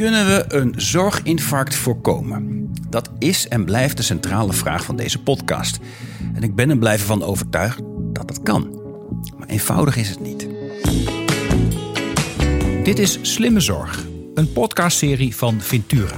Kunnen we een zorginfarct voorkomen? Dat is en blijft de centrale vraag van deze podcast. En ik ben er blijven van overtuigd dat dat kan. Maar eenvoudig is het niet. Dit is Slimme Zorg, een podcastserie van Ventura.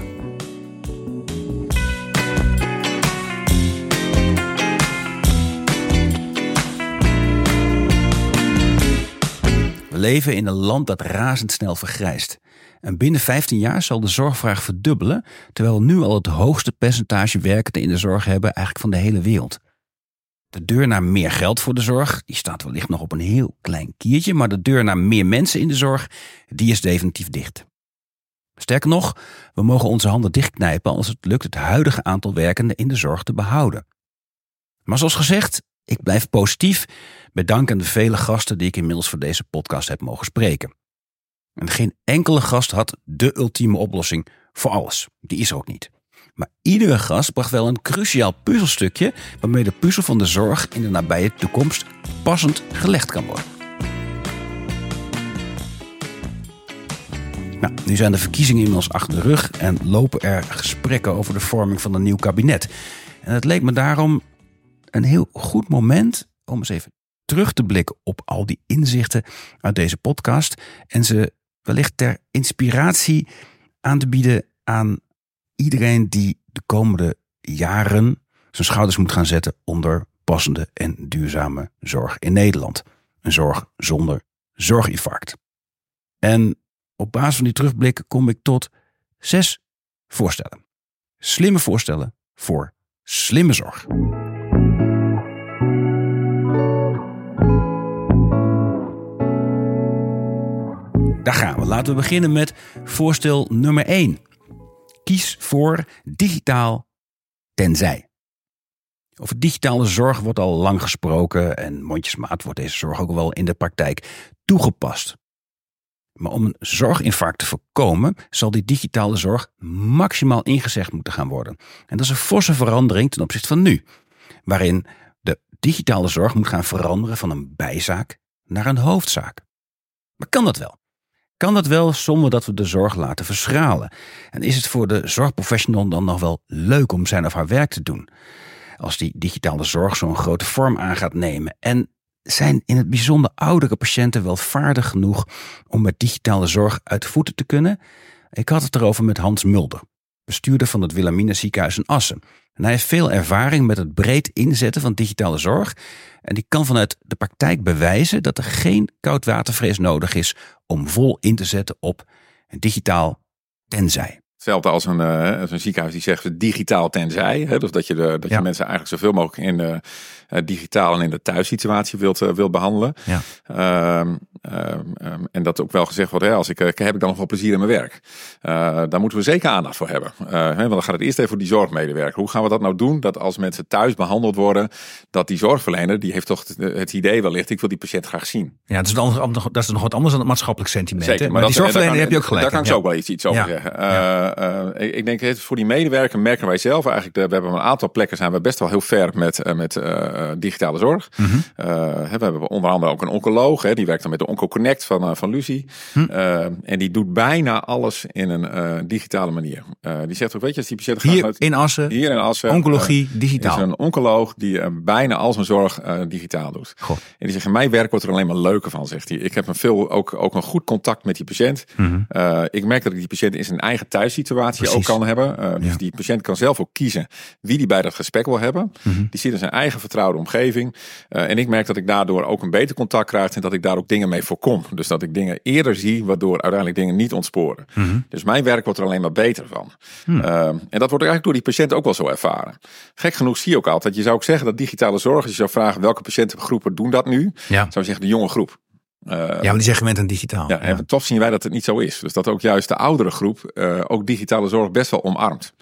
We leven in een land dat razendsnel vergrijst. En binnen 15 jaar zal de zorgvraag verdubbelen, terwijl we nu al het hoogste percentage werkenden in de zorg hebben eigenlijk van de hele wereld. De deur naar meer geld voor de zorg, die staat wellicht nog op een heel klein kiertje, maar de deur naar meer mensen in de zorg, die is definitief dicht. Sterker nog, we mogen onze handen dichtknijpen als het lukt het huidige aantal werkenden in de zorg te behouden. Maar zoals gezegd, ik blijf positief, bedankt aan de vele gasten die ik inmiddels voor deze podcast heb mogen spreken. En geen enkele gast had de ultieme oplossing voor alles. Die is er ook niet. Maar iedere gast bracht wel een cruciaal puzzelstukje waarmee de puzzel van de zorg in de nabije toekomst passend gelegd kan worden. Nou, nu zijn de verkiezingen inmiddels achter de rug en lopen er gesprekken over de vorming van een nieuw kabinet. En het leek me daarom een heel goed moment om eens even terug te blikken op al die inzichten uit deze podcast en ze wellicht ter inspiratie aan te bieden aan iedereen die de komende jaren zijn schouders moet gaan zetten onder passende en duurzame zorg in Nederland. Een zorg zonder zorginfarct. En op basis van die terugblik kom ik tot zes voorstellen. Slimme voorstellen voor slimme zorg. Daar gaan we. Laten we beginnen met voorstel nummer 1. Kies voor digitaal tenzij. Over digitale zorg wordt al lang gesproken en mondjesmaat wordt deze zorg ook wel in de praktijk toegepast. Maar om een zorginfarct te voorkomen, zal die digitale zorg maximaal ingezegd moeten gaan worden. En dat is een forse verandering ten opzichte van nu, waarin de digitale zorg moet gaan veranderen van een bijzaak naar een hoofdzaak. Maar kan dat wel? Kan dat wel zonder dat we de zorg laten verschralen? En is het voor de zorgprofessional dan nog wel leuk om zijn of haar werk te doen? Als die digitale zorg zo'n grote vorm aan gaat nemen. En zijn in het bijzonder oudere patiënten wel vaardig genoeg om met digitale zorg uit voeten te kunnen? Ik had het erover met Hans Mulder, bestuurder van het Wilhelmina ziekenhuis in Assen. En hij heeft veel ervaring met het breed inzetten van digitale zorg. En die kan vanuit de praktijk bewijzen dat er geen koudwatervrees nodig is om vol in te zetten op digitaal tenzij. Hetzelfde als een, uh, als een ziekenhuis die zegt digitaal tenzij. Hè? Dus dat je, de, dat je mensen eigenlijk zoveel mogelijk in de uh, digitaal en in de thuissituatie wilt, uh, wilt behandelen. Ja. Um, um, en dat ook wel gezegd wordt, hè, als ik, heb ik dan nog wel plezier in mijn werk? daar moeten we zeker aandacht voor hebben. Hè, want dan gaat het eerst even voor die zorgmedewerker. Hoe gaan we dat nou doen? Dat als mensen thuis behandeld worden, dat die zorgverlener, die heeft toch het idee wellicht, ik wil die patiënt graag zien. Ja, dat is, dat is nog wat anders dan het maatschappelijk sentiment. Zeker, maar, maar die zorgverlener heb je ook gelijk. Daar kan ik zo ook wel iets, iets over zeggen. Ja. Uh, ik denk voor die medewerker merken wij zelf eigenlijk. We hebben een aantal plekken zijn we best wel heel ver met, uh, met uh, digitale zorg. Mm -hmm. we hebben onder andere ook een oncoloog. Hè, die werkt dan met de OncoConnect van, van Lucie. Hm. en die doet bijna alles in een digitale manier. die zegt ook, weet je, als die patiënt hier gaat in Assen. Hier in Assen. Oncologie digitaal. is een oncoloog die bijna al zijn zorg digitaal doet. Goh. En die zegt, mijn werk wordt er alleen maar leuker van, zegt hij. Ik heb een veel ook, ook een goed contact met die patiënt. Mm -hmm. ik merk dat ik die patiënt in zijn eigen Precies. ook kan hebben. Uh, dus Ja. die patiënt kan zelf ook kiezen wie die bij dat gesprek wil hebben. Mhm. Die zit in zijn eigen vertrouwde omgeving. Uh, en ik merk dat ik daardoor ook een beter contact krijg en dat ik daar ook dingen mee voorkom. Dus dat ik dingen eerder zie, waardoor uiteindelijk dingen niet ontsporen. Mhm. Dus mijn werk wordt er alleen maar beter van. Hmm. Uh, en dat wordt eigenlijk door die patiënt ook wel zo ervaren. Gek genoeg zie je ook altijd, je zou ook zeggen dat digitale zorg, als je zou vragen welke patiëntengroepen doen dat nu, Ja. zou je zeggen de jonge groep. Uh, ja, maar die gewend aan digitaal. ja, en toch zien wij dat het niet zo is. Dus dat ook juist de oudere groep uh, ook digitale zorg best wel omarmt.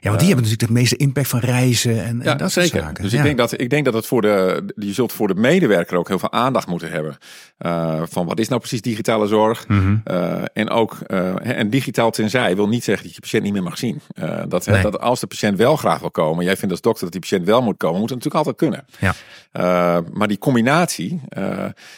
Ja, want die hebben natuurlijk de meeste impact van reizen en, Ja, en dat zeker. soort zaken. Dus ja. ik, denk dat, ik denk dat het voor de, je zult voor de medewerker ook heel veel aandacht moeten hebben. Uh, van wat is nou precies digitale zorg? Mhm. En ook, en digitaal tenzij wil niet zeggen dat je patiënt niet meer mag zien. Dat, Nee. dat als de patiënt wel graag wil komen, jij vindt als dokter dat die patiënt wel moet komen, moet het natuurlijk altijd kunnen. Ja. Maar die combinatie,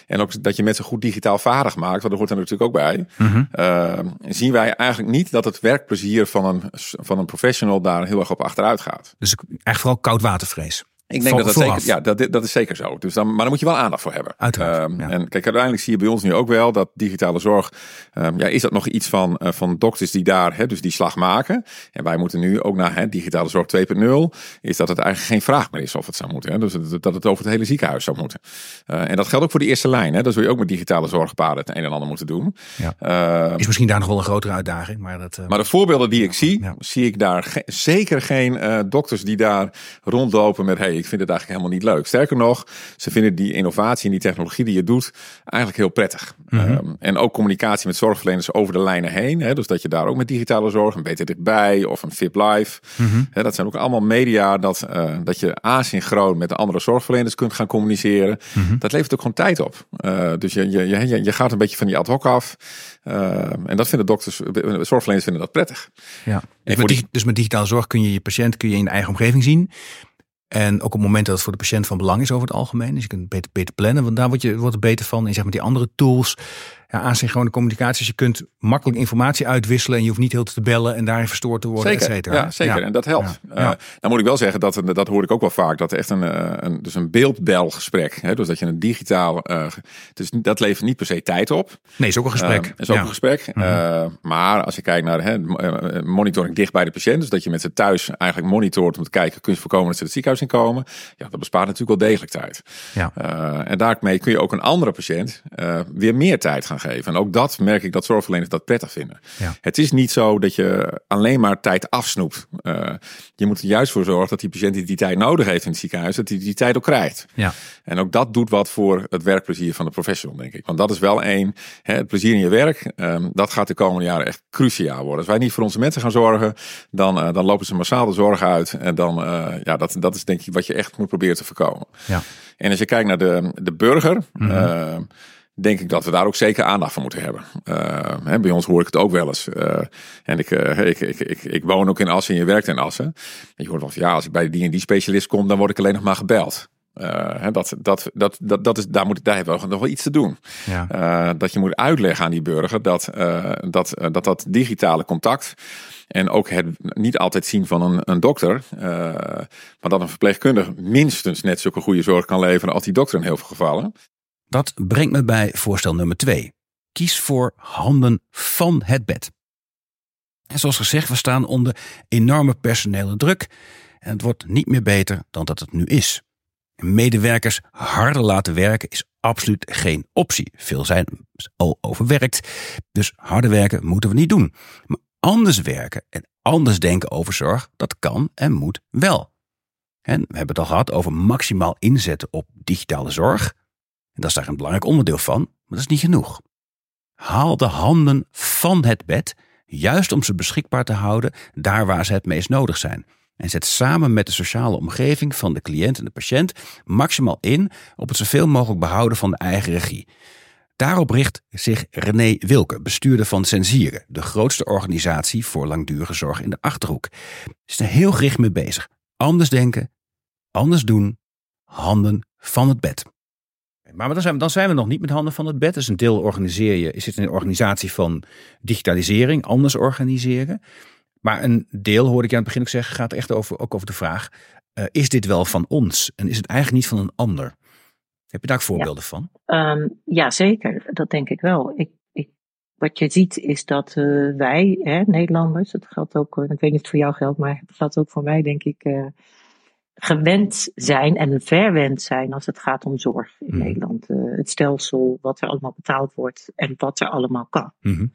en ook dat je met ze goed digitaal vaardig maakt, want dat hoort er natuurlijk ook bij, uh, zien wij eigenlijk niet dat het werkplezier van een, van een professional daar heel erg op achteruit gaat. Dus eigenlijk vooral koudwatervrees. Ik denk dat dat zeker, ja, dat, dat is zeker zo. Dus dan, maar daar moet je wel aandacht voor hebben. Uiteraard, um, En kijk, uiteindelijk zie je bij ons nu ook wel dat digitale zorg, um, ja, is dat nog iets van, uh, van dokters die daar, hè, dus die slag maken. En wij moeten nu ook naar hè, digitale zorg 2.0, is dat het eigenlijk geen vraag meer is of het zou moeten. Hè. Dus dat het over het hele ziekenhuis zou moeten. Uh, en dat geldt ook voor de eerste lijn. Hè. Dat zul je ook met digitale zorgpaden het een en ander moeten doen. Ja. Uh, is misschien daar nog wel een grotere uitdaging. Maar, dat, maar de voorbeelden die ik zie, zie ik daar ge zeker geen dokters die daar rondlopen met, hey, ik vind het eigenlijk helemaal niet leuk. Sterker nog, ze vinden die innovatie en die technologie die je doet eigenlijk heel prettig. Mm -hmm. um, en ook communicatie met zorgverleners over de lijnen heen. Hè, dus dat je daar ook met digitale zorg, een beter dichtbij of een VIP Live. Mm -hmm. hè, dat zijn ook allemaal media dat, uh, dat je asynchroon met de andere zorgverleners kunt gaan communiceren. Mm -hmm. Dat levert ook gewoon tijd op. Uh, dus je, je, je, je gaat een beetje van die ad hoc af. Uh, en dat vinden dokters, zorgverleners vinden dat prettig. Ja. Dus met, die... dus met digitale zorg kun je je patiënt kun je in de eigen omgeving zien. En ook op het moment dat het voor de patiënt van belang is over het algemeen. Dus je kunt beter, beter plannen, want daar word je, wordt er beter van. En zeg maar die andere tools, ja, asynchrone communicatie. Dus je kunt makkelijk informatie uitwisselen en je hoeft niet heel te bellen en daarin verstoord te worden, zeker, et cetera. Ja, zeker. Ja. En dat helpt. Ja. Uh, dan moet ik wel zeggen, dat, dat hoor ik ook wel vaak, dat echt een, een, dus een beeldbelgesprek. Hè, dus dat je een digitaal, uh, dus dat levert niet per se tijd op. Nee, is ook een gesprek. Uh, is ook een gesprek. Mm -hmm. maar als je kijkt naar hè, monitoring dicht bij de patiënt, dus dat je met ze thuis eigenlijk monitort om te kijken, kun je voorkomen dat ze het ziekenhuis in komen. Ja, dat bespaart natuurlijk wel degelijk tijd. Ja. en daarmee kun je ook een andere patiënt weer meer tijd gaan geven. En ook dat merk ik dat zorgverleners dat prettig vinden. Ja. Het is niet zo dat je alleen maar tijd afsnoept. Uh, je moet er juist voor zorgen dat die patiënt die die tijd nodig heeft in het ziekenhuis, dat hij die, die tijd ook krijgt. Ja. En ook dat doet wat voor het werkplezier van de professional, denk ik. Want dat is wel één, hè, het plezier in je werk, um, dat gaat de komende jaren echt cruciaal worden. Als wij niet voor onze mensen gaan zorgen, dan, uh, dan lopen ze massaal de zorg uit. En dan, uh, ja, dat, dat is denk ik wat je echt moet proberen te voorkomen. Ja. En als je kijkt naar de, de burger, mm -hmm denk ik dat we daar ook zeker aandacht voor moeten hebben. Uh, hè, bij ons hoor ik het ook wel eens. Uh, en ik, uh, ik, ik, ik, ik, woon ook in Assen en je werkt in Assen. En je hoort van, ja, als ik bij die en die specialist kom, dan word ik alleen nog maar gebeld. Hè, dat, dat, dat, dat, dat is, daar, moet, daar hebben we nog wel iets te doen. Ja. dat je moet uitleggen aan die burger dat dat, dat, dat digitale contact en ook het niet altijd zien van een, een dokter, maar dat een verpleegkundige minstens net zulke goede zorg kan leveren als die dokter in heel veel gevallen. Dat brengt me bij voorstel nummer 2. Kies voor handen van het bed. En zoals gezegd, we staan onder enorme personele druk en het wordt niet meer beter dan dat het nu is. Medewerkers harder laten werken is absoluut geen optie. Veel zijn al overwerkt, dus harder werken moeten we niet doen. Maar anders werken en anders denken over zorg, dat kan en moet wel. En we hebben het al gehad over maximaal inzetten op digitale zorg. En dat is daar een belangrijk onderdeel van, maar dat is niet genoeg. Haal de handen van het bed, juist om ze beschikbaar te houden daar waar ze het meest nodig zijn. En zet samen met de sociale omgeving van de cliënt en de patiënt maximaal in op het zoveel mogelijk behouden van de eigen regie. Daarop richt zich René Wilke, bestuurder van Sensieren, de grootste organisatie voor langdurige zorg in de Achterhoek. Is er heel gericht mee bezig. Anders denken, anders doen, handen van het bed. Maar dan zijn, we, dan zijn we nog niet met handen van het bed. Dus een deel organiseer je, is het een organisatie van digitalisering, anders organiseren. Maar een deel, hoorde ik je aan het begin ook zeggen, gaat echt over, ook over de vraag: uh, is dit wel van ons? En is het eigenlijk niet van een ander? Heb je daar voorbeelden ja. van? Um, ja, zeker. Dat denk ik wel. Ik, ik, wat je ziet is dat uh, wij, hè, Nederlanders, dat geldt ook, ik weet niet of het voor jou geldt, maar het geldt ook voor mij, denk ik. Uh, gewend zijn en verwend zijn als het gaat om zorg in Mhm. mm. Nederland. Uh, het stelsel, wat er allemaal betaald wordt en wat er allemaal kan. Mm-hmm.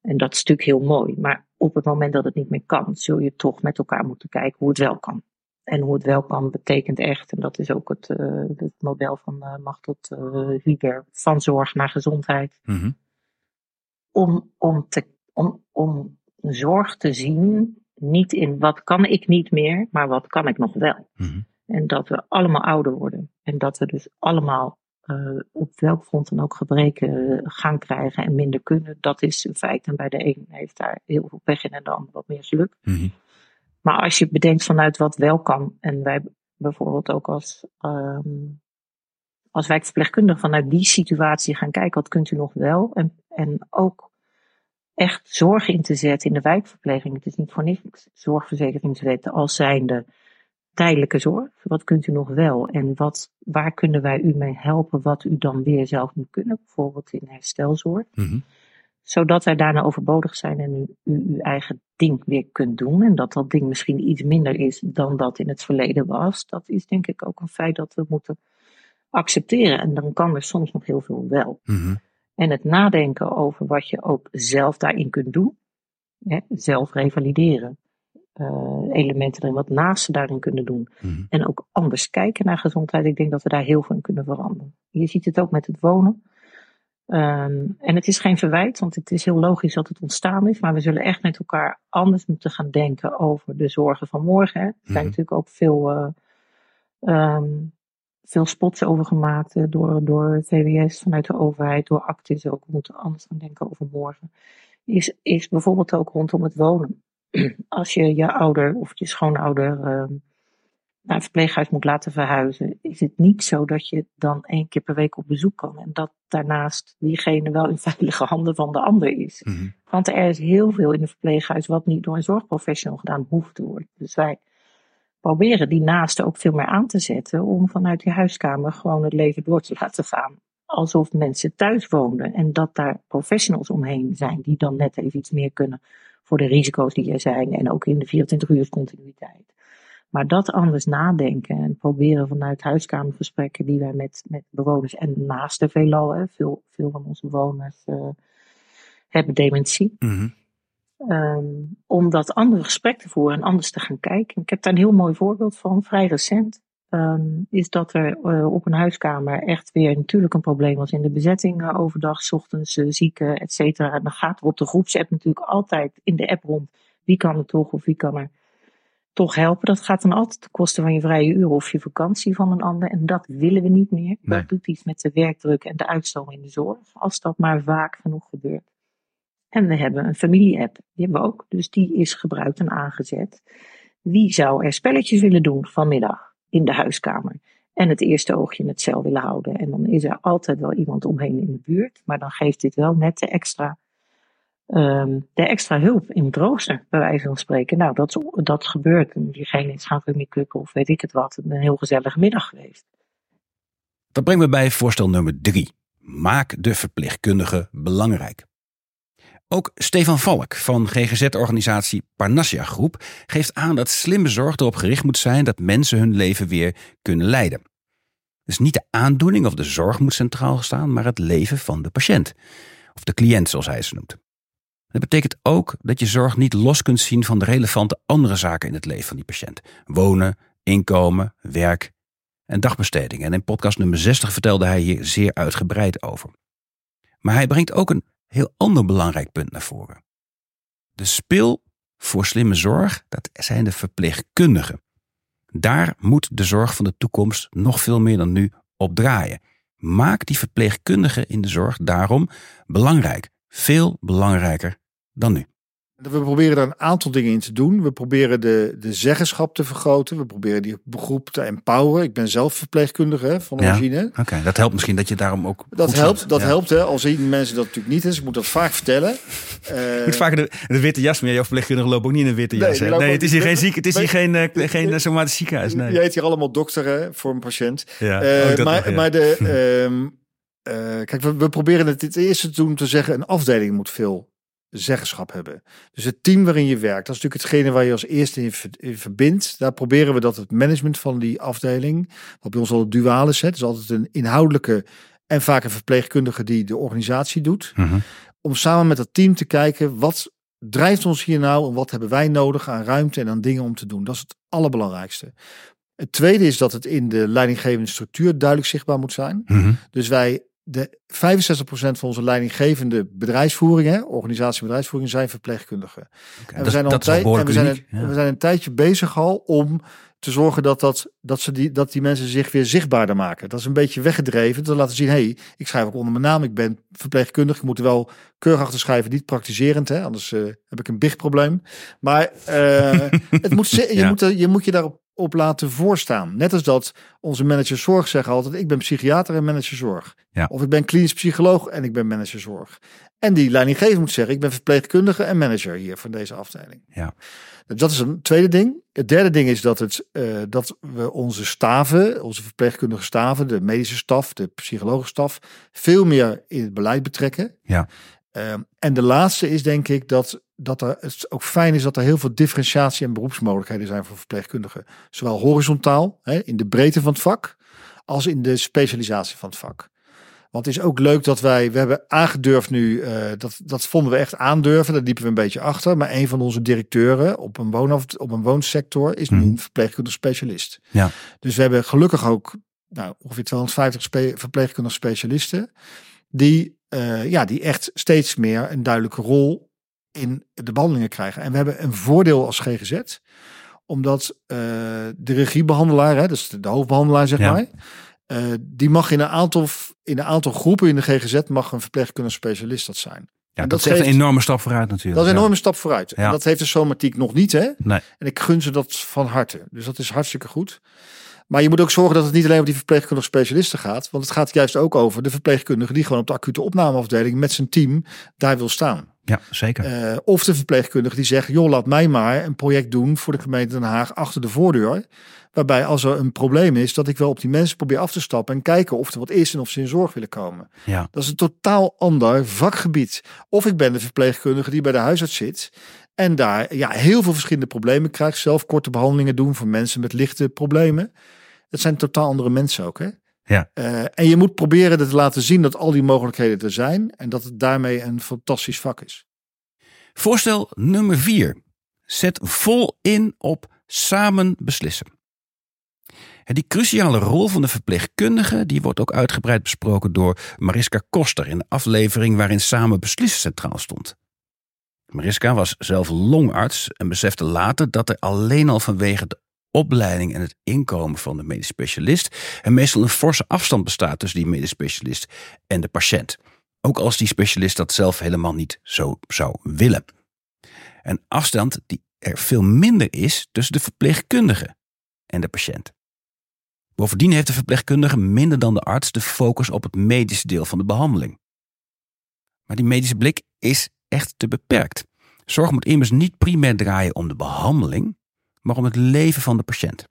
En dat is natuurlijk heel mooi. Maar op het moment dat het niet meer kan, zul je toch met elkaar moeten kijken hoe het wel kan. En hoe het wel kan betekent echt, en dat is ook het, uh, het model van uh, Machtot uh, Huber, van zorg naar gezondheid. Mm-hmm. Om, om, te, om, om zorg te zien niet in wat kan ik niet meer, maar wat kan ik nog wel. Mm-hmm. En dat we allemaal ouder worden. En dat we dus allemaal uh, op welk front dan ook gebreken gaan krijgen en minder kunnen. Dat is een feit. En bij de een heeft daar heel veel pech in en de ander wat meer geluk. Mm-hmm. Maar als je bedenkt vanuit wat wel kan. En wij bijvoorbeeld ook als, um, als wijkverpleegkundige vanuit die situatie gaan kijken, wat kunt u nog wel? En, en ook echt zorg in te zetten in de wijkverpleging. Het is niet voor niks zorgverzekeringswetten als zijnde tijdelijke zorg. Wat kunt u nog wel? En wat, waar kunnen wij u mee helpen wat u dan weer zelf moet kunnen? Bijvoorbeeld in herstelzorg. Mhm. Zodat wij daarna overbodig zijn en u, u uw eigen ding weer kunt doen. En dat dat ding misschien iets minder is dan dat in het verleden was. Dat is denk ik ook een feit dat we moeten accepteren. En dan kan er soms nog heel veel wel. Mhm. En het nadenken over wat je ook zelf daarin kunt doen. Hè, zelf revalideren. eh, elementen erin, wat naasten daarin kunnen doen. Mhm. En ook anders kijken naar gezondheid. Ik denk dat we daar heel veel in kunnen veranderen. Je ziet het ook met het wonen. Ehm, en het is geen verwijt, want het is heel logisch dat het ontstaan is. Maar we zullen echt met elkaar anders moeten gaan denken over de zorgen van morgen. Hè. Er zijn Mhm. natuurlijk ook veel, eh, ehm, veel spots over gemaakt eh, door, door VWS, vanuit de overheid, door Actis ook. We moeten anders gaan denken over morgen. Is, is bijvoorbeeld ook rondom het wonen. Als je je ouder of je schoonouder ehm, naar een verpleeghuis moet laten verhuizen, is het niet zo dat je dan één keer per week op bezoek kan. En dat daarnaast diegene wel in veilige handen van de ander is. Mhm. Want er is heel veel in een verpleeghuis wat niet door een zorgprofessional gedaan hoeft te worden. Dus wij proberen die naasten ook veel meer aan te zetten om vanuit die huiskamer gewoon het leven door te laten gaan. Alsof mensen thuis woonden en dat daar professionals omheen zijn die dan net even iets meer kunnen voor de risico's die er zijn en ook in de 24 uur continuïteit. Maar dat anders nadenken en proberen vanuit huiskamergesprekken die wij met, met bewoners en naasten veelal, hè, veel, veel van onze bewoners eh, hebben dementie. Mhm. Ehm, om dat andere gesprek te voeren en anders te gaan kijken. Ik heb daar een heel mooi voorbeeld van, vrij recent. ehm, is dat er eh, op een huiskamer echt weer natuurlijk een probleem was in de bezetting. eh, overdag, 's ochtends, eh, zieken, et cetera. En dan gaat er op de groepsapp natuurlijk altijd in de app rond. Wie kan er toch of wie kan er toch helpen? Dat gaat dan altijd ten koste van je vrije uren of je vakantie van een ander. En dat willen we niet meer. Nee. Dat doet iets met de werkdruk en de uitstroom in de zorg. Als dat maar vaak genoeg gebeurt. En we hebben een familie-app, die hebben we ook. Dus die is gebruikt en aangezet. Wie zou er spelletjes willen doen vanmiddag in de huiskamer? En het eerste oogje in het cel willen houden. En dan is er altijd wel iemand omheen in de buurt. Maar dan geeft dit wel net de extra, ehm, de extra hulp in het rooster, bij wijze van spreken. Nou, dat, dat gebeurt. En diegene is gaan rummikukken of weet ik het wat. Een heel gezellige middag geweest. Dat brengt me bij voorstel nummer drie. Maak de verpleegkundige belangrijk. Ook Stefan Valk van GGZ-organisatie Parnassia Groep geeft aan dat slimme zorg erop gericht moet zijn dat mensen hun leven weer kunnen leiden. Dus niet de aandoening of de zorg moet centraal staan, maar het leven van de patiënt. Of de cliënt, zoals hij ze noemt. Dat betekent ook dat je zorg niet los kunt zien van de relevante andere zaken in het leven van die patiënt. Wonen, inkomen, werk en dagbesteding. En in podcast nummer 60 vertelde hij hier zeer uitgebreid over. Maar hij brengt ook een heel ander belangrijk punt naar voren. De spil voor slimme zorg, dat zijn de verpleegkundigen. Daar moet de zorg van de toekomst nog veel meer dan nu op draaien. Maak die verpleegkundigen in de zorg daarom belangrijk. Veel belangrijker dan nu. We proberen daar een aantal dingen in te doen. We proberen de, de zeggenschap te vergroten. We proberen die groep te empoweren. Ik ben zelf verpleegkundige van Ja. origine. Oké, dat helpt misschien dat je daarom ook. Dat helpt, dat Ja. helpt hè. Al zien mensen dat natuurlijk niet is. Ik moet dat vaak vertellen. Je moet vaker de, de witte jas meer. Jouw verpleegkundige loopt ook niet in een witte jas. Nee, het is hier geen ziek. Het is hier geen, eh, geen somatisch ziekenhuis. Nee. Je heet hier allemaal dokter hè, voor een patiënt. Ja, Eh, maar, nog, ja. maar de, ehm, eh, kijk, we, we proberen het het eerste te doen te zeggen, een afdeling moet veel zeggenschap hebben. Dus het team waarin je werkt, dat is natuurlijk hetgene waar je als eerste in, ver- in verbindt. Daar proberen we dat het management van die afdeling, wat bij ons al duaal is, het is altijd een inhoudelijke en vaak een verpleegkundige die de organisatie doet, Mhm. om samen met dat team te kijken wat drijft ons hier nou en wat hebben wij nodig aan ruimte en aan dingen om te doen. Dat is het allerbelangrijkste. Het tweede is dat het in de leidinggevende structuur duidelijk zichtbaar moet zijn. Mhm. Dus wij, de 65% van onze leidinggevende bedrijfsvoering, hè, organisatie bedrijfsvoering, zijn verpleegkundigen. En we zijn al en we zijn, een, Ja. we zijn een tijdje bezig al om te zorgen dat, dat, dat, ze die, dat die mensen zich weer zichtbaarder maken. Dat is een beetje weggedreven. Te laten zien, hey, ik schrijf ook onder mijn naam. Ik ben verpleegkundige. Ik moet er wel keurig achter schrijven. Niet praktiserend, hè? anders eh, heb ik een big probleem. Maar eh, het moet, je, Ja. moet, je moet je daarop op laten voorstaan. Net als dat onze managers zorg zeggen altijd: ik ben psychiater en manager zorg. Ja. Of ik ben klinisch psycholoog en ik ben manager zorg. En die leidinggever moet zeggen: ik ben verpleegkundige en manager hier van deze afdeling. Ja. Dus dat is een tweede ding. Het derde ding is dat, het, eh, dat we onze staven, onze verpleegkundige staven, de medische staf, de psychologische staf, veel meer in het beleid betrekken. Ja. Ehm, en de laatste is denk ik dat, dat er, het ook fijn is dat er heel veel differentiatie en beroepsmogelijkheden zijn voor verpleegkundigen. Zowel horizontaal, hè, in de breedte van het vak, als in de specialisatie van het vak. Want het is ook leuk dat wij, we hebben aangedurfd nu, eh, dat, dat vonden we echt aandurven, daar liepen we een beetje achter. Maar een van onze directeuren op een, woonaf, op een woonsector is nu Mhm. een verpleegkundig specialist. Ja. Dus we hebben gelukkig ook nou, ongeveer 250 spe, verpleegkundige specialisten, die, eh, ja, die echt steeds meer een duidelijke rol in de behandelingen krijgen. En we hebben een voordeel als GGZ, omdat eh, de regiebehandelaar, hè, dus de, de hoofdbehandelaar zeg Ja. maar, eh, die mag in een, aantal, in een aantal groepen in de GGZ mag een verpleegkundige specialist dat zijn. Ja, dat, dat is echt een enorme stap vooruit natuurlijk. Dat is een Ja. enorme stap vooruit. Ja. En dat heeft de somatiek nog niet, hè? Nee. En ik gun ze dat van harte. Dus dat is hartstikke goed. Maar je moet ook zorgen dat het niet alleen over die verpleegkundige specialisten gaat. Want het gaat juist ook over de verpleegkundige die gewoon op de acute opnameafdeling met zijn team daar wil staan. Ja, zeker. Eh, of de verpleegkundige die zegt, joh, laat mij maar een project doen voor de gemeente Den Haag achter de voordeur. Waarbij als er een probleem is, dat ik wel op die mensen probeer af te stappen en kijken of er wat is en of ze in zorg willen komen. ja. Dat is een totaal ander vakgebied. Of ik ben de verpleegkundige die bij de huisarts zit en daar ja, heel veel verschillende problemen krijgt. Zelf korte behandelingen doen voor mensen met lichte problemen. Het zijn totaal andere mensen ook. Hè? Ja. Eh, en je moet proberen te laten zien dat al die mogelijkheden er zijn en dat het daarmee een fantastisch vak is. Voorstel nummer 4. Zet vol in op samen beslissen. En Die cruciale rol van de verpleegkundige die wordt ook uitgebreid besproken door Mariska Koster in de aflevering waarin samen beslissen centraal stond. Mariska was zelf longarts en besefte later dat er alleen al vanwege de opleiding en het inkomen van de medisch specialist er meestal een forse afstand bestaat tussen die medisch specialist en de patiënt. Ook als die specialist dat zelf helemaal niet zo zou willen. Een afstand die er veel minder is tussen de verpleegkundige en de patiënt. Bovendien heeft de verpleegkundige minder dan de arts de focus op het medische deel van de behandeling. Maar die medische blik is echt te beperkt. Zorg moet immers niet primair draaien om de behandeling, maar om het leven van de patiënt.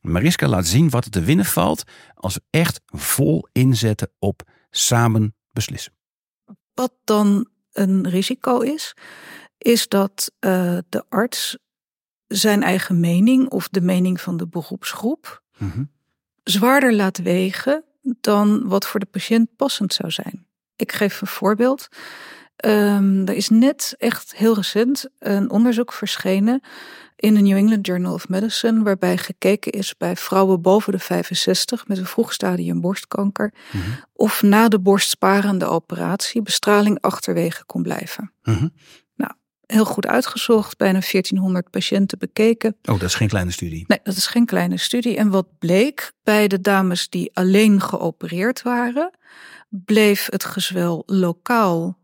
Mariska laat zien wat er te winnen valt als we echt vol inzetten op samen beslissen. Wat dan een risico is, is dat eh, de arts zijn eigen mening of de mening van de beroepsgroep zwaarder laat wegen dan wat voor de patiënt passend zou zijn. Ik geef een voorbeeld. Ehm, er is net echt heel recent een onderzoek verschenen in de New England Journal of Medicine, waarbij gekeken is bij vrouwen boven de 65 met een vroeg stadium borstkanker, of na de borstsparende operatie bestraling achterwege kon blijven. Mhm. Heel goed uitgezocht, bijna 1400 patiënten bekeken. Oh, dat is geen kleine studie. Nee, dat is geen kleine studie. En wat bleek bij de dames die alleen geopereerd waren, bleef het gezwel lokaal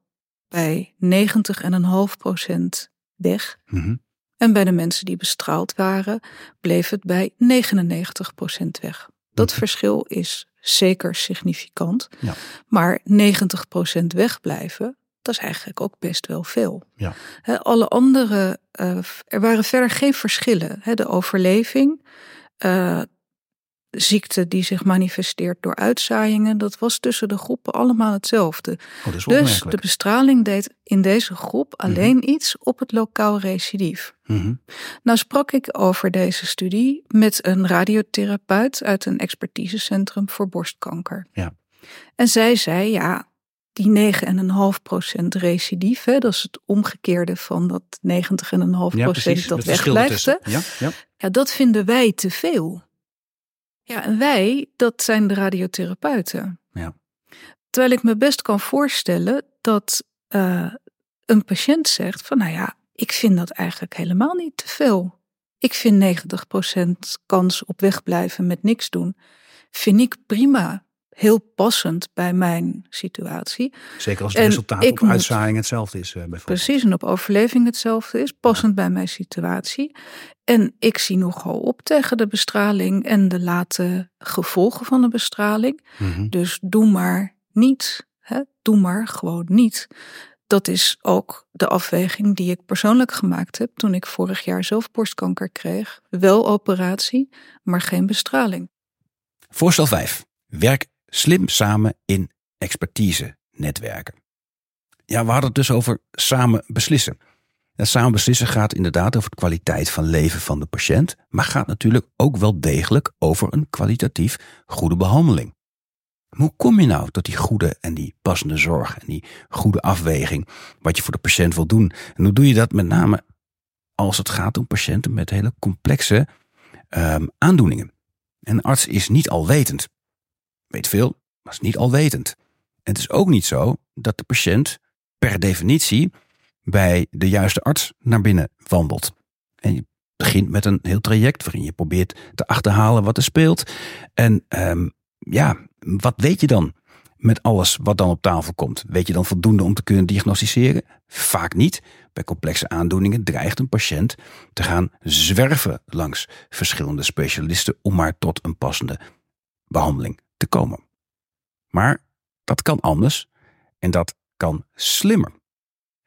bij 90,5% weg. Mhm. En bij de mensen die bestraald waren, bleef het bij 99% weg. Dat Mhm. verschil is zeker significant. Ja. Maar 90% wegblijven, dat is eigenlijk ook best wel veel. Ja. Alle andere, eh, er waren verder geen verschillen. De overleving, eh, ziekte die zich manifesteert door uitzaaiingen, dat was tussen de groepen allemaal hetzelfde. Oh, Dus opmerkelijk. de bestraling deed in deze groep alleen iets op het lokaal recidief. Mhm. Nou sprak ik over deze studie met een radiotherapeut uit een expertisecentrum voor borstkanker. Ja. En zij zei, ja, die 9,5% recidief, hè, dat is het omgekeerde van dat 90,5% Ja, dat wegblijft. Ja, ja. Ja, dat vinden wij te veel. Ja, en wij, dat zijn de radiotherapeuten. Ja. Terwijl ik me best kan voorstellen dat eh, een patiënt zegt van, nou ja, ik vind dat eigenlijk helemaal niet te veel. Ik vind 90% kans op wegblijven met niks doen, vind ik prima. Heel passend bij mijn situatie. Zeker als het resultaat op uitzaaiing hetzelfde is. Uh, bijvoorbeeld. Precies, en op overleving hetzelfde is. Passend bij mijn situatie. En ik zie nogal op tegen de bestraling en de late gevolgen van de bestraling. Mhm. Dus doe maar niet. Hè? Doe maar gewoon niet. Dat is ook de afweging die ik persoonlijk gemaakt heb toen ik vorig jaar zelf borstkanker kreeg. Wel operatie, maar geen bestraling. Voorstel 5. Werk slim samen in expertise netwerken. Ja, we hadden het dus over samen beslissen. En samen beslissen gaat inderdaad over de kwaliteit van leven van de patiënt, maar gaat natuurlijk ook wel degelijk over een kwalitatief goede behandeling. Hoe kom je nou tot die goede en die passende zorg en die goede afweging wat je voor de patiënt wil doen? En hoe doe je dat met name als het gaat om patiënten met hele complexe um, aandoeningen? En een arts is niet alwetend. Weet veel, maar is niet alwetend. En het is ook niet zo dat de patiënt per definitie bij de juiste arts naar binnen wandelt. En je begint met een heel traject waarin je probeert te achterhalen wat er speelt. En um, ja, wat weet je dan met alles wat dan op tafel komt? Weet je dan voldoende om te kunnen diagnosticeren? Vaak niet. Bij complexe aandoeningen dreigt een patiënt te gaan zwerven langs verschillende specialisten om maar tot een passende behandeling te komen. Maar dat kan anders en dat kan slimmer.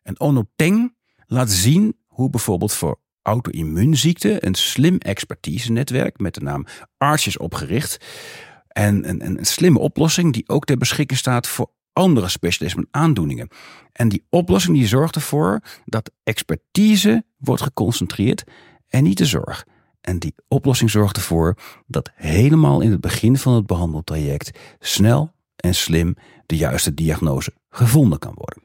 En Ono Teng laat zien hoe bijvoorbeeld voor auto-immuunziekten een slim expertise-netwerk met de naam ARCH is opgericht, en een, een, slimme oplossing die ook ter beschikking staat voor andere specialismen aandoeningen. En die oplossing die zorgt ervoor dat expertise wordt geconcentreerd en niet de zorg. En die oplossing zorgt ervoor dat helemaal in het begin van het behandeltraject snel en slim de juiste diagnose gevonden kan worden.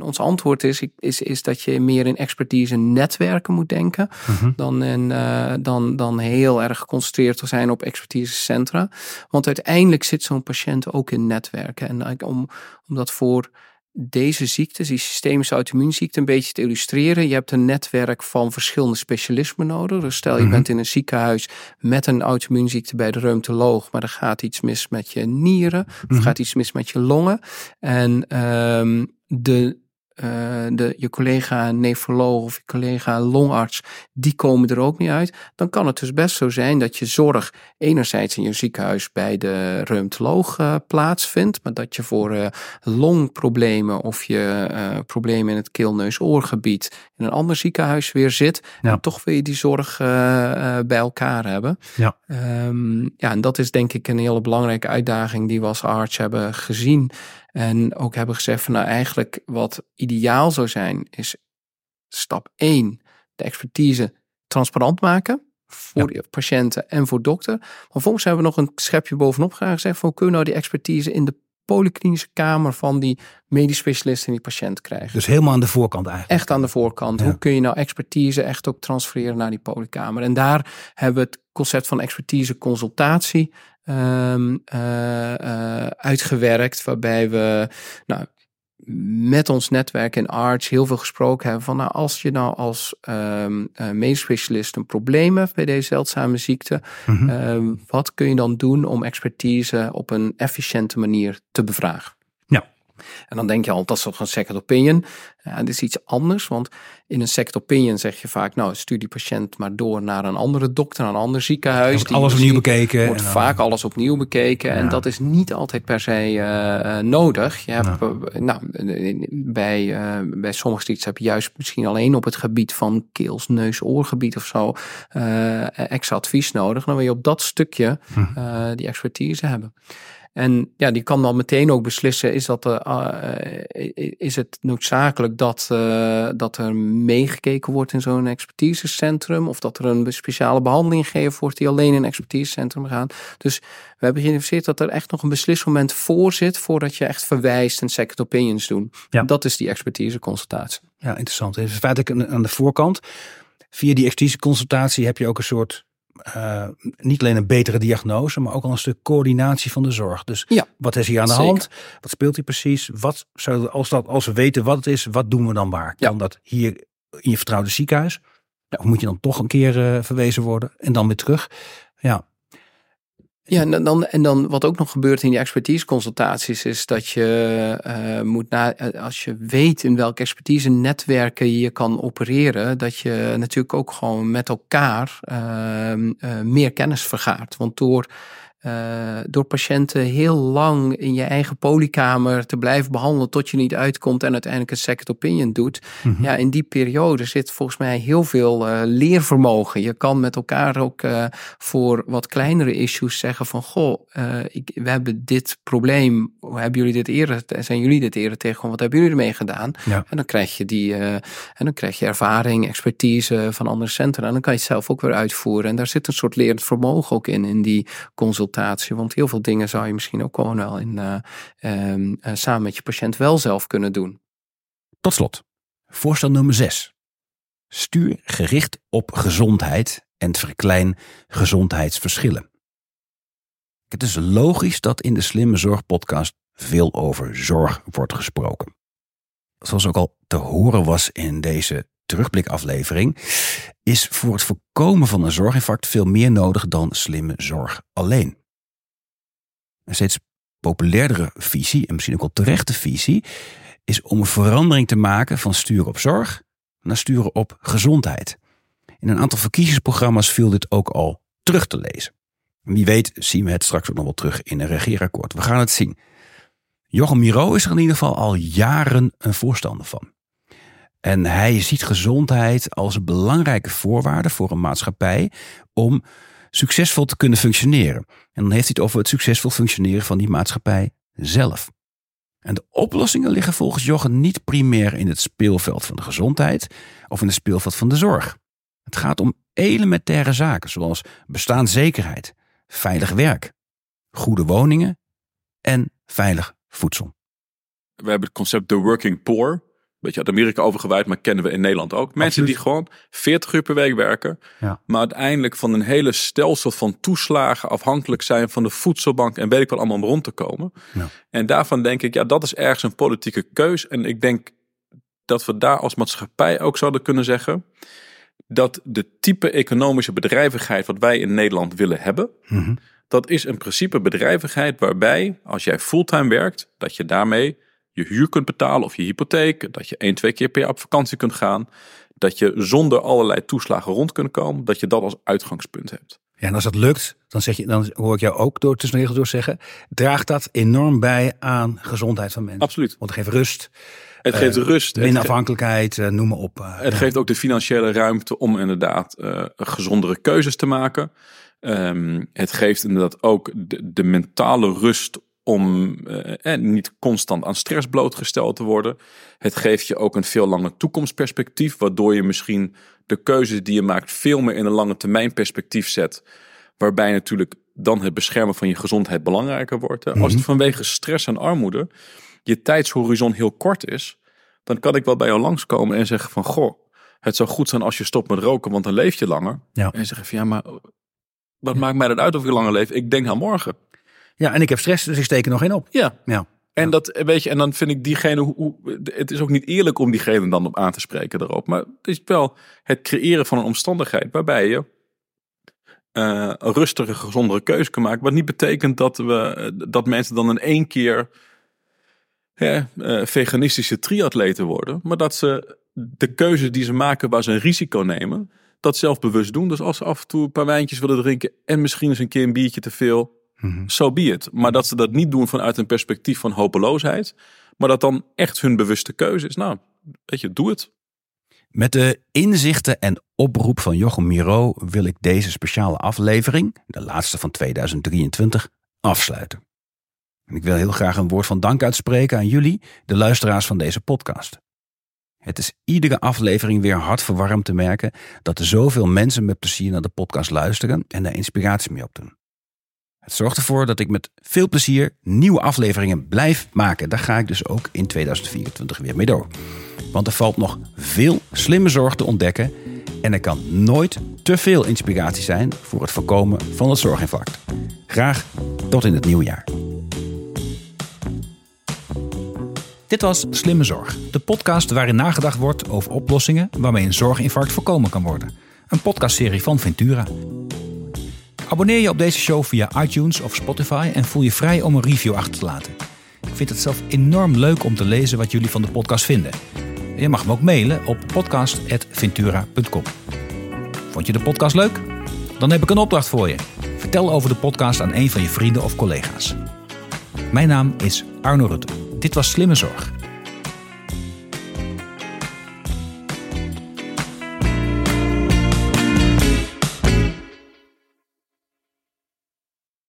Ons antwoord is, is, is dat je meer in expertise netwerken moet denken. Mhm. dan, in, uh, dan, dan heel erg geconcentreerd te zijn op expertisecentra. Want uiteindelijk zit zo'n patiënt ook in netwerken. En om, om dat voor deze ziektes, die systemische auto-immuunziekte, een beetje te illustreren. Je hebt een netwerk van verschillende specialismen nodig. Dus stel je mhm. bent in een ziekenhuis met een auto-immuunziekte bij de reumatoloog, maar er gaat iets mis met je nieren, of mhm. gaat iets mis met je longen. En um, de uh, de, je collega nefroloog of je collega longarts, die komen er ook niet uit. Dan kan het dus best zo zijn dat je zorg enerzijds in je ziekenhuis bij de reumatoloog uh, plaatsvindt, maar dat je voor uh, longproblemen of je problemen in het keel-neus-oorgebied in een ander ziekenhuis weer zit. Ja. En toch wil je die zorg bij elkaar hebben. Ja. Um, ja, en dat is denk ik een hele belangrijke uitdaging die we als arts hebben gezien. En ook hebben gezegd van nou eigenlijk wat ideaal zou zijn is stap 1 de expertise transparant maken voor de patiënten en voor dokter. Maar vervolgens hebben we nog een schepje bovenop gezegd van hoe kunnen we nou die expertise in de polyklinische kamer van die medisch specialist en die patiënt krijgen. Dus helemaal aan de voorkant eigenlijk. Echt aan de voorkant. Hoe kun je nou expertise echt ook transfereren naar die polykamer? En daar hebben we het concept van expertise consultatie um, uh, uh, uitgewerkt. Waarbij we nou, met ons netwerk in Arts heel veel gesproken hebben van nou, als je nou als um, medisch specialist een probleem hebt bij deze zeldzame ziekte, mm -hmm. wat kun je dan doen om expertise op een efficiënte manier te bevragen? En dan denk je al, dat is toch een second opinion. Ja, dit is iets anders, want in een second opinion zeg je vaak, nou, stuur die patiënt maar door naar een andere dokter, naar een ander ziekenhuis. Wordt alles opnieuw bekeken. Wordt vaak alles opnieuw bekeken. En dat is niet altijd per se uh, nodig. Je hebt, uh, nou, bij, uh, bij sommige ziektes heb je juist misschien alleen op het gebied van keels, neus, oorgebied of zo extra advies nodig. Dan wil je op dat stukje hm. die expertise hebben. En ja, die kan dan meteen ook beslissen, is, dat, uh, is het noodzakelijk dat, uh, dat er meegekeken wordt in zo'n expertisecentrum of dat er een speciale behandeling gegeven wordt die alleen in een expertisecentrum gaat. Dus we hebben geïnvesteerd dat er echt nog een beslismoment voor zit voordat je echt verwijst en second opinions doen. Ja. Dat is die expertiseconsultatie. Ja, interessant. Dus feitelijk aan de voorkant, via die expertiseconsultatie heb je ook een soort uh, niet alleen een betere diagnose, maar ook al een stuk coördinatie van de zorg. Dus ja, wat is hier aan de hand? Wat speelt hier precies? Wat zou, als, dat, als we weten wat het is, wat doen we dan waar? Kan dat hier in je vertrouwde ziekenhuis? Of moet je dan toch een keer uh, verwezen worden en dan weer terug? Ja. Ja, en dan, en dan wat ook nog gebeurt in die expertiseconsultaties is dat je uh, moet na, eh, als je weet in welke expertise netwerken je kan opereren, dat je natuurlijk ook gewoon met elkaar uh, uh, meer kennis vergaart. Want door uh, door patiënten heel lang in je eigen polykamer te blijven behandelen tot je niet uitkomt en uiteindelijk een second opinion doet. Mm -hmm. Ja, in die periode zit volgens mij heel veel uh, leervermogen. Je kan met elkaar ook uh, voor wat kleinere issues zeggen van goh, ik, we hebben dit probleem, hebben jullie dit eerder, zijn jullie dit eerder tegen, wat hebben jullie ermee gedaan? Ja. En dan krijg je die, en dan krijg je ervaring, expertise van andere centra en dan kan je het zelf ook weer uitvoeren. En daar zit een soort lerend vermogen ook in, in die consultatie. Want heel veel dingen zou je misschien ook gewoon wel in, uh, uh, samen met je patiënt wel zelf kunnen doen. Tot slot, voorstel nummer 6. Stuur gericht op gezondheid en verklein gezondheidsverschillen. Het is logisch dat in de Slimme Zorg podcast veel over zorg wordt gesproken. Zoals ook al te horen was in deze terugblikaflevering, is voor het voorkomen van een zorginfarct veel meer nodig dan slimme zorg alleen. Een steeds populairdere visie, en misschien ook wel terechte visie, is om een verandering te maken van sturen op zorg naar sturen op gezondheid. In een aantal verkiezingsprogramma's viel dit ook al terug te lezen. Wie weet zien we het straks ook nog wel terug in een regeerakkoord. We gaan het zien. Jochem Miro is er in ieder geval al jaren een voorstander van. En hij ziet gezondheid als een belangrijke voorwaarde voor een maatschappij om succesvol te kunnen functioneren. En dan heeft hij het over het succesvol functioneren van die maatschappij zelf. En de oplossingen liggen volgens Jochem niet primair in het speelveld van de gezondheid of in het speelveld van de zorg. Het gaat om elementaire zaken zoals bestaanszekerheid, veilig werk, goede woningen en veilig voedsel. We hebben het concept de working poor beetje uit Amerika overgewaaid, maar kennen we in Nederland ook. Mensen die gewoon 40 uur per week werken, ja. maar uiteindelijk van een hele stelsel van toeslagen afhankelijk zijn van de voedselbank en weet ik wel allemaal om rond te komen. Ja. En daarvan denk ik, ja, dat is ergens een politieke keus. En ik denk dat we daar als maatschappij ook zouden kunnen zeggen dat de type economische bedrijvigheid wat wij in Nederland willen hebben, mm -hmm. dat is in principe bedrijvigheid waarbij als jij fulltime werkt, dat je daarmee je huur kunt betalen of je hypotheek. Dat je één, twee keer per jaar op vakantie kunt gaan. Dat je zonder allerlei toeslagen rond kunt komen. Dat je dat als uitgangspunt hebt. Ja, en als dat lukt, dan, zeg je, dan hoor ik jou ook door tussen regels door zeggen. Draagt dat enorm bij aan gezondheid van mensen? Absoluut. Want het geeft rust. Het uh, geeft rust. Minder afhankelijkheid, uh, noem maar op. Uh, het ja. geeft ook de financiële ruimte om inderdaad gezondere keuzes te maken. Um, het geeft inderdaad ook de, de mentale rust om eh, niet constant aan stress blootgesteld te worden. Het geeft je ook een veel langer toekomstperspectief, waardoor je misschien de keuzes die je maakt veel meer in een lange termijn perspectief zet. Waarbij natuurlijk dan het beschermen van je gezondheid belangrijker wordt. Mm -hmm. Als het vanwege stress en armoede je tijdshorizon heel kort is, dan kan ik wel bij jou langskomen en zeggen van goh, het zou goed zijn als je stopt met roken, want dan leef je langer. Ja. En zeggen van ja, maar wat ja. maakt mij dat uit of je langer leeft? Ik denk aan morgen. Ja, en ik heb stress, dus ik steek er nog in op. Ja. ja. En, dat, weet je, en dan vind ik diegene, hoe, het is ook niet eerlijk om diegene dan op aan te spreken daarop. Maar het is wel het creëren van een omstandigheid waarbij je uh, een rustige, gezondere keuze kan maken. Wat niet betekent dat, we, dat mensen dan in één keer ja, uh, veganistische triatleten worden. Maar dat ze de keuzes die ze maken waar ze een risico nemen, dat zelfbewust doen. Dus als ze af en toe een paar wijntjes willen drinken en misschien eens een keer een biertje te veel zo mm so be it. Maar dat ze dat niet doen vanuit een perspectief van hopeloosheid. Maar dat dan echt hun bewuste keuze is. Nou, weet je, doe het. Met de inzichten en oproep van Jochem Miro wil ik deze speciale aflevering, de laatste van 2023, afsluiten. En ik wil heel graag een woord van dank uitspreken aan jullie, de luisteraars van deze podcast. Het is iedere aflevering weer hartverwarmd te merken dat er zoveel mensen met plezier naar de podcast luisteren en daar inspiratie mee opdoen. Het zorgt ervoor dat ik met veel plezier nieuwe afleveringen blijf maken. Daar ga ik dus ook in 2024 weer mee door. Want er valt nog veel slimme zorg te ontdekken. En er kan nooit te veel inspiratie zijn voor het voorkomen van het zorginfarct. Graag tot in het nieuwe jaar. Dit was Slimme Zorg, de podcast waarin nagedacht wordt over oplossingen waarmee een zorginfarct voorkomen kan worden. Een podcastserie van Ventura. Abonneer je op deze show via iTunes of Spotify en voel je vrij om een review achter te laten. Ik vind het zelf enorm leuk om te lezen wat jullie van de podcast vinden. Je mag me ook mailen op podcast.ventura.com. Vond je de podcast leuk? Dan heb ik een opdracht voor je. Vertel over de podcast aan een van je vrienden of collega's. Mijn naam is Arno Rutte. Dit was Slimme Zorg.